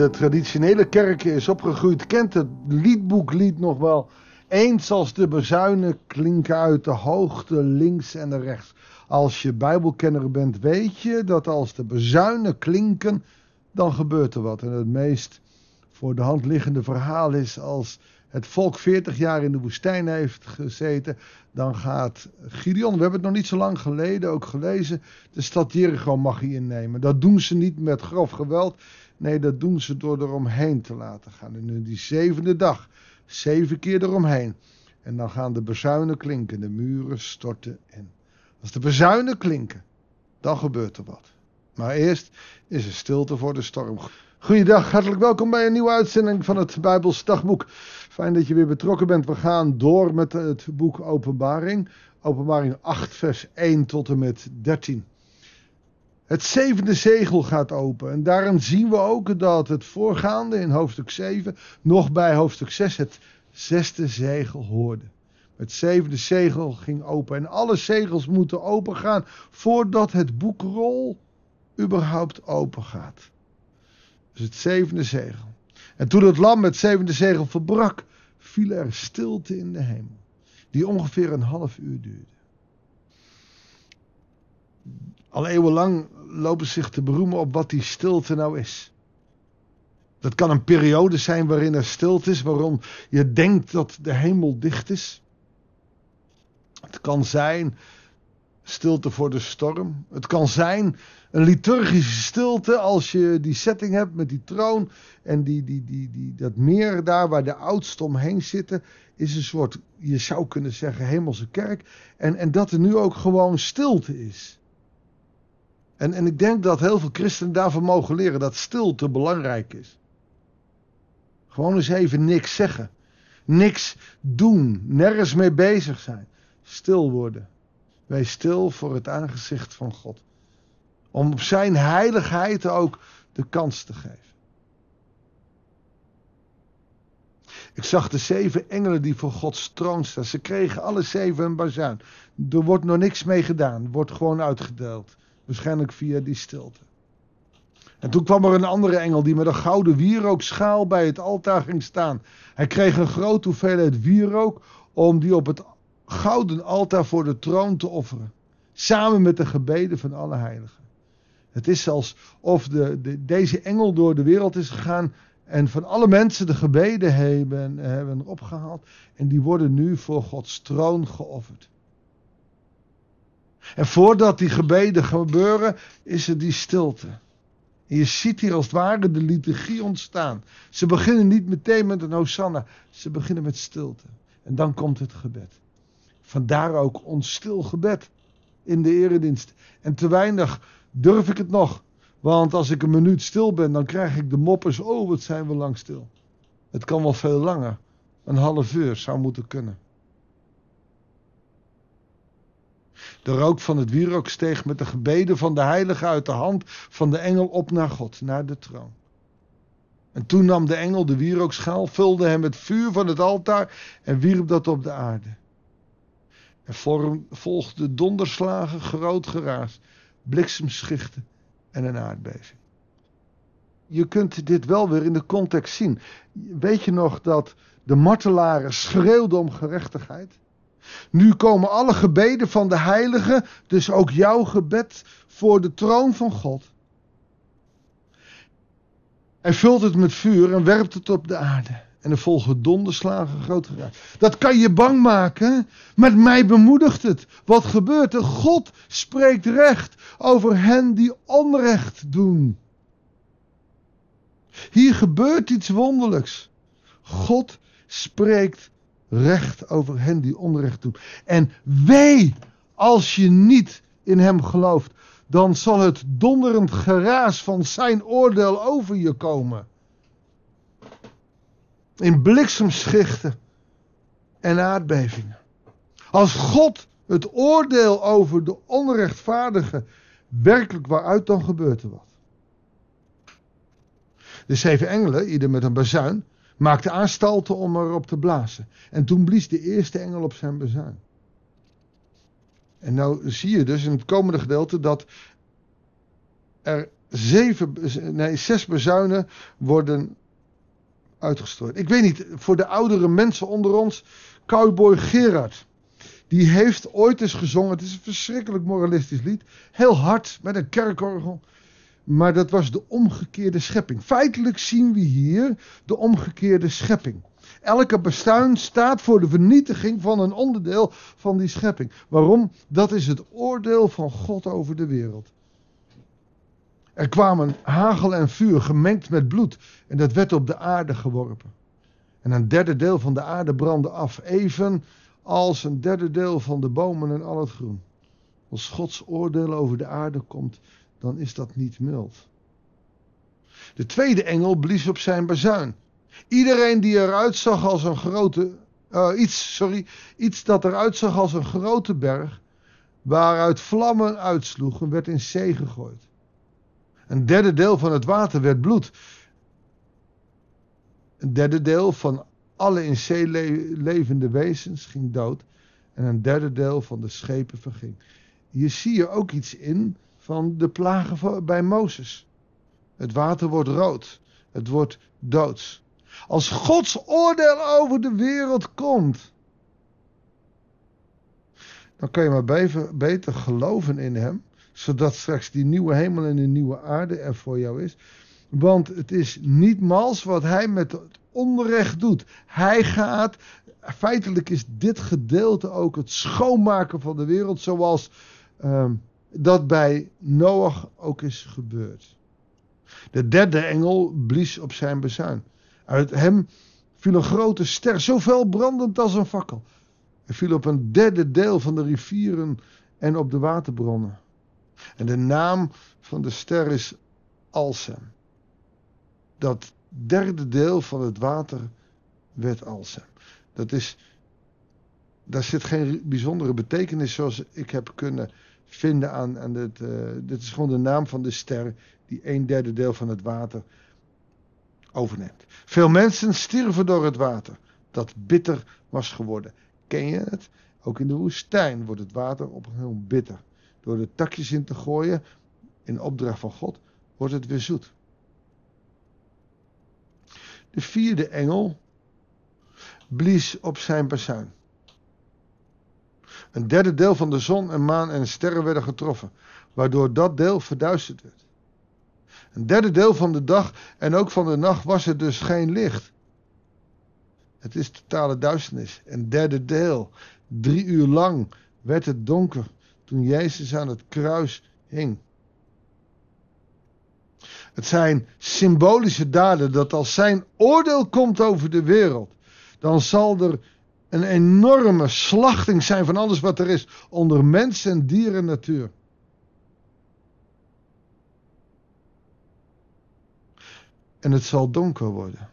de traditionele kerken is opgegroeid, kent het liedboeklied nog wel. Eens als de bezuinen klinken uit de hoogte links en rechts. Als je bijbelkenner bent, weet je dat als de bezuinen klinken, dan gebeurt er wat. En het meest voor de hand liggende verhaal is als het volk 40 jaar in de woestijn heeft gezeten, dan gaat Gideon, we hebben het nog niet zo lang geleden ook gelezen, de stad Jericho mag hij innemen. Dat doen ze niet met grof geweld, nee dat doen ze door eromheen te laten gaan. En in die zevende dag, zeven keer eromheen. En dan gaan de bezuinen klinken, de muren storten in. Als de bezuinen klinken, dan gebeurt er wat. Maar eerst is er stilte voor de storm. Goeiedag, hartelijk welkom bij een nieuwe uitzending van het Bijbels Dagboek. Fijn dat je weer betrokken bent. We gaan door met het boek Openbaring. Openbaring 8, vers 1 tot en met 13. Het zevende zegel gaat open. En daarin zien we ook dat het voorgaande in hoofdstuk 7 nog bij hoofdstuk 6 het zesde zegel hoorde. Het zevende zegel ging open. En alle zegels moeten opengaan voordat het boekrol überhaupt open gaat. Dus het zevende zegel. En toen het lam het zevende zegel verbrak, viel er stilte in de hemel, die ongeveer een half uur duurde. Al eeuwenlang lopen ze zich te beroemen op wat die stilte nou is. Dat kan een periode zijn waarin er stilte is, waarom je denkt dat de hemel dicht is. Het kan zijn stilte voor de storm. Het kan zijn een liturgische stilte als je die setting hebt met die troon en die, die, die, die, dat meer daar waar de oudsten omheen zitten, is een soort, je zou kunnen zeggen, hemelse kerk. En, en dat er nu ook gewoon stilte is. En, en ik denk dat heel veel christenen daarvan mogen leren dat stilte belangrijk is. Gewoon eens even niks zeggen. Niks doen. Nergens mee bezig zijn. Stil worden. Wees stil voor het aangezicht van God. Om op zijn heiligheid ook de kans te geven. Ik zag de zeven engelen die voor Gods troon staan. Ze kregen alle zeven een bazuin. Er wordt nog niks mee gedaan. wordt gewoon uitgedeeld. Waarschijnlijk via die stilte. En toen kwam er een andere engel die met een gouden wierookschaal bij het altaar ging staan. Hij kreeg een grote hoeveelheid wierook om die op het gouden altaar voor de troon te offeren. Samen met de gebeden van alle heiligen. Het is alsof de, de, deze engel door de wereld is gegaan en van alle mensen de gebeden hebben, hebben opgehaald. En die worden nu voor Gods troon geofferd. En voordat die gebeden gebeuren, is er die stilte. En je ziet hier als het ware de liturgie ontstaan. Ze beginnen niet meteen met een hosanna. Ze beginnen met stilte. En dan komt het gebed. Vandaar ook ons stil gebed in de eredienst. En te weinig durf ik het nog. Want als ik een minuut stil ben, dan krijg ik de moppers. Oh, wat zijn we lang stil. Het kan wel veel langer. Een half uur zou moeten kunnen. De rook van het wierook steeg met de gebeden van de heilige uit de hand van de engel op naar God, naar de troon. En toen nam de engel de wierookschaal, vulde hem met vuur van het altaar en wierp dat op de aarde. Er volgde donderslagen, groot geraas, bliksemschichten en een aardbeving. Je kunt dit wel weer in de context zien. Weet je nog dat de martelaren schreeuwden om gerechtigheid? Nu komen alle gebeden van de heiligen, dus ook jouw gebed, voor de troon van God. Hij vult het met vuur en werpt het op de aarde. En er volgen donderslagen groter uit. Dat kan je bang maken. Met mij bemoedigt het. Wat gebeurt er? God spreekt recht over hen die onrecht doen. Hier gebeurt iets wonderlijks. God spreekt recht over hen die onrecht doen. En wee als je niet in hem gelooft, dan zal het donderend geraas van zijn oordeel over je komen in bliksemschichten en aardbevingen. Als God het oordeel over de onrechtvaardige werkelijk waaruit, dan gebeurt er wat. De zeven engelen, ieder met een bazuin, maakten aanstalten om erop te blazen. En toen blies de eerste engel op zijn bazuin. En nou zie je dus in het komende gedeelte dat er zeven, nee, zes bezuinen worden uitgestrooid. Ik weet niet, voor de oudere mensen onder ons, Cowboy Gerard. Die heeft ooit eens gezongen, het is een verschrikkelijk moralistisch lied. Heel hard, met een kerkorgel. Maar dat was de omgekeerde schepping. Feitelijk zien we hier de omgekeerde schepping. Elke bestuin staat voor de vernietiging van een onderdeel van die schepping. Waarom? Dat is het oordeel van God over de wereld. Er kwamen hagel en vuur gemengd met bloed en dat werd op de aarde geworpen. En een derde deel van de aarde brandde af, even als een derde deel van de bomen en al het groen. Als Gods oordeel over de aarde komt, dan is dat niet mild. De tweede engel blies op zijn bazuin. Iedereen die eruit zag als een grote, uh, iets, sorry, iets dat eruit zag als een grote berg, waaruit vlammen uitsloegen, werd in zee gegooid. Een derde deel van het water werd bloed. Een derde deel van alle in zee levende wezens ging dood. En een derde deel van de schepen verging. Hier zie je ook iets in van de plagen bij Mozes. Het water wordt rood. Het wordt doods. Als Gods oordeel over de wereld komt, dan kan je maar beter geloven in Hem, zodat straks die nieuwe hemel en die nieuwe aarde er voor jou is. Want het is niet mals wat Hij met het onrecht doet. Hij gaat, feitelijk is dit gedeelte ook het schoonmaken van de wereld, zoals uh, dat bij Noach ook is gebeurd. De derde engel blies op zijn bezuin. Uit hem viel een grote ster, zo fel brandend als een fakkel. Hij viel op een derde deel van de rivieren en op de waterbronnen. En de naam van de ster is Alsem. Dat derde deel van het water werd Alsem. Dat is, daar zit geen bijzondere betekenis zoals ik heb kunnen vinden aan, aan dit. Uh, dit is gewoon de naam van de ster die een derde deel van het water overneemt. Veel mensen stierven door het water, dat bitter was geworden. Ken je het? Ook in de woestijn wordt het water op een heel bitter. Door de takjes in te gooien, in opdracht van God, wordt het weer zoet. De vierde engel blies op zijn bazuin. Een derde deel van de zon en maan en sterren werden getroffen, waardoor dat deel verduisterd werd. Een derde deel van de dag en ook van de nacht was er dus geen licht. Het is totale duisternis. Een derde deel, drie uur lang, werd het donker toen Jezus aan het kruis hing. Het zijn symbolische daden dat als zijn oordeel komt over de wereld, dan zal er een enorme slachting zijn van alles wat er is onder mens en dier en natuur. En het zal donker worden.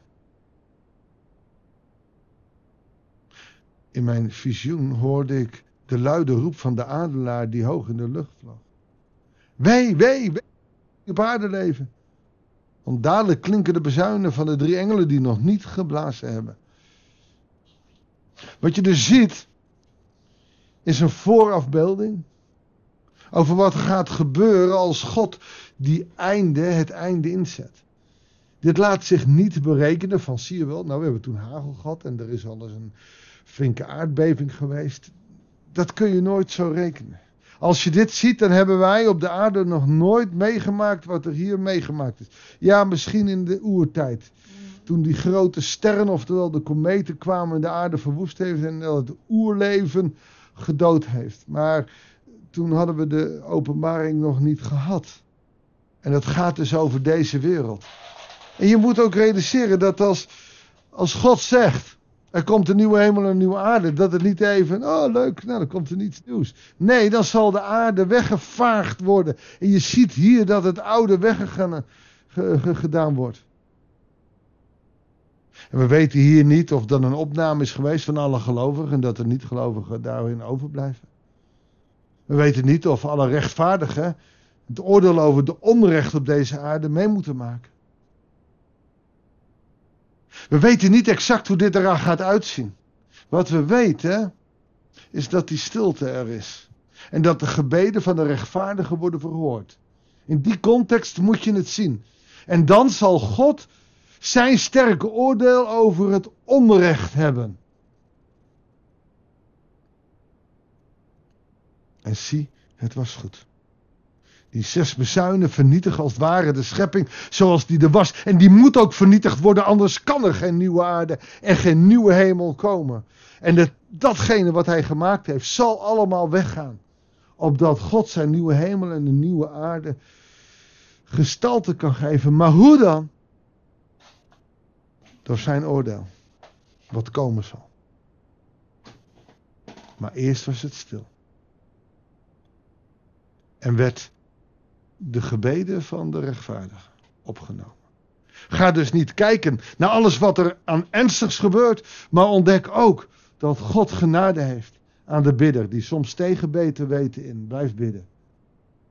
In mijn visioen hoorde ik de luide roep van de adelaar die hoog in de lucht vloog. Wee, wee, wee, op aarde leven. Want dadelijk klinken de bezuinen van de drie engelen die nog niet geblazen hebben. Wat je dus ziet, is een voorafbeelding over wat er gaat gebeuren als God die einde, het einde inzet. Dit laat zich niet berekenen van, zie je wel, nou we hebben toen hagel gehad en er is al eens een flinke aardbeving geweest. Dat kun je nooit zo rekenen. Als je dit ziet, dan hebben wij op de aarde nog nooit meegemaakt wat er hier meegemaakt is. Ja, misschien in de oertijd. Toen die grote sterren, oftewel de kometen, kwamen en de aarde verwoest heeft en het oerleven gedood heeft. Maar toen hadden we de openbaring nog niet gehad. En dat gaat dus over deze wereld. En je moet ook realiseren dat als, als God zegt, er komt een nieuwe hemel en een nieuwe aarde, dat het niet even, oh leuk, nou dan komt er niets nieuws. Nee, dan zal de aarde weggevaagd worden. En je ziet hier dat het oude weggegaan gedaan wordt. En we weten hier niet of dan een opname is geweest van alle gelovigen en dat er niet-gelovigen daarin overblijven. We weten niet of alle rechtvaardigen het oordeel over de onrecht op deze aarde mee moeten maken. We weten niet exact hoe dit eraan gaat uitzien. Wat we weten is dat die stilte er is. En dat de gebeden van de rechtvaardigen worden verhoord. In die context moet je het zien. En dan zal God zijn sterke oordeel over het onrecht hebben. En zie, het was goed. Die zes bezuinen vernietigen als het ware de schepping zoals die er was. En die moet ook vernietigd worden, anders kan er geen nieuwe aarde en geen nieuwe hemel komen. En dat, datgene wat hij gemaakt heeft, zal allemaal weggaan. Opdat God zijn nieuwe hemel en een nieuwe aarde gestalte kan geven. Maar hoe dan? Door zijn oordeel. Wat komen zal. Maar eerst was het stil. En werd de gebeden van de rechtvaardigen opgenomen. Ga dus niet kijken naar alles wat er aan ernstigs gebeurt, maar ontdek ook dat God genade heeft aan de bidder, die soms tegen beter weten in. Blijf bidden.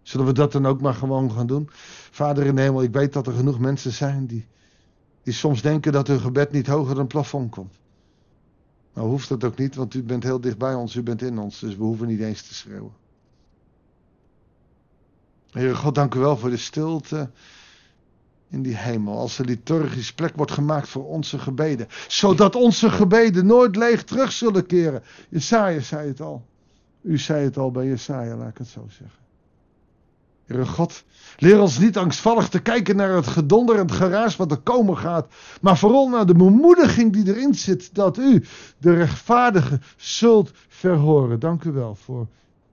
Zullen we dat dan ook maar gewoon gaan doen? Vader in hemel, ik weet dat er genoeg mensen zijn die, die soms denken dat hun gebed niet hoger dan het plafond komt. Nou hoeft dat ook niet, want u bent heel dicht bij ons, u bent in ons, dus we hoeven niet eens te schreeuwen. Heer God, dank u wel voor de stilte in die hemel. Als er liturgisch plek wordt gemaakt voor onze gebeden. Zodat onze gebeden nooit leeg terug zullen keren. Jesaja zei het al. U zei het al bij Jesaja, laat ik het zo zeggen. Heere God, leer ons niet angstvallig te kijken naar het gedonder en het geraas wat er komen gaat. Maar vooral naar de bemoediging die erin zit dat u, de rechtvaardige, zult verhoren. Dank u wel voor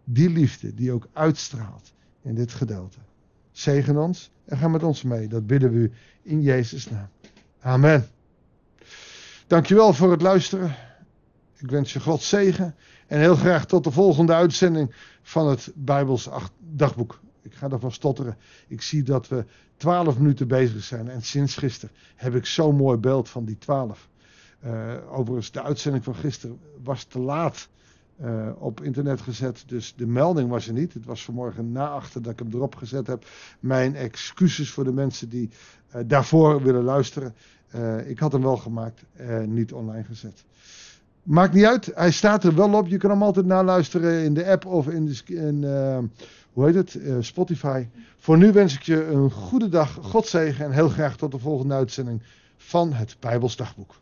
die liefde die ook uitstraalt in dit gedeelte. Zegen ons en ga met ons mee. Dat bidden we u in Jezus' naam. Amen. Dankjewel voor het luisteren. Ik wens je God zegen. En heel graag tot de volgende uitzending van het Bijbels dagboek. Ik ga ervan stotteren. Ik zie dat we twaalf minuten bezig zijn. En sinds gisteren heb ik zo'n mooi beeld van die twaalf. Uh, overigens, de uitzending van gisteren was te laat uh, op internet gezet. Dus de melding was er niet. Het was vanmorgen na achter dat ik hem erop gezet heb. Mijn excuses voor de mensen die uh, daarvoor willen luisteren. Ik had hem wel gemaakt, niet online gezet. Maakt niet uit, hij staat er wel op. Je kan hem altijd naluisteren in de app of in, de, in hoe heet het, Spotify. Voor nu wens ik je een goede dag, God zegen en heel graag tot de volgende uitzending van het Bijbelsdagboek.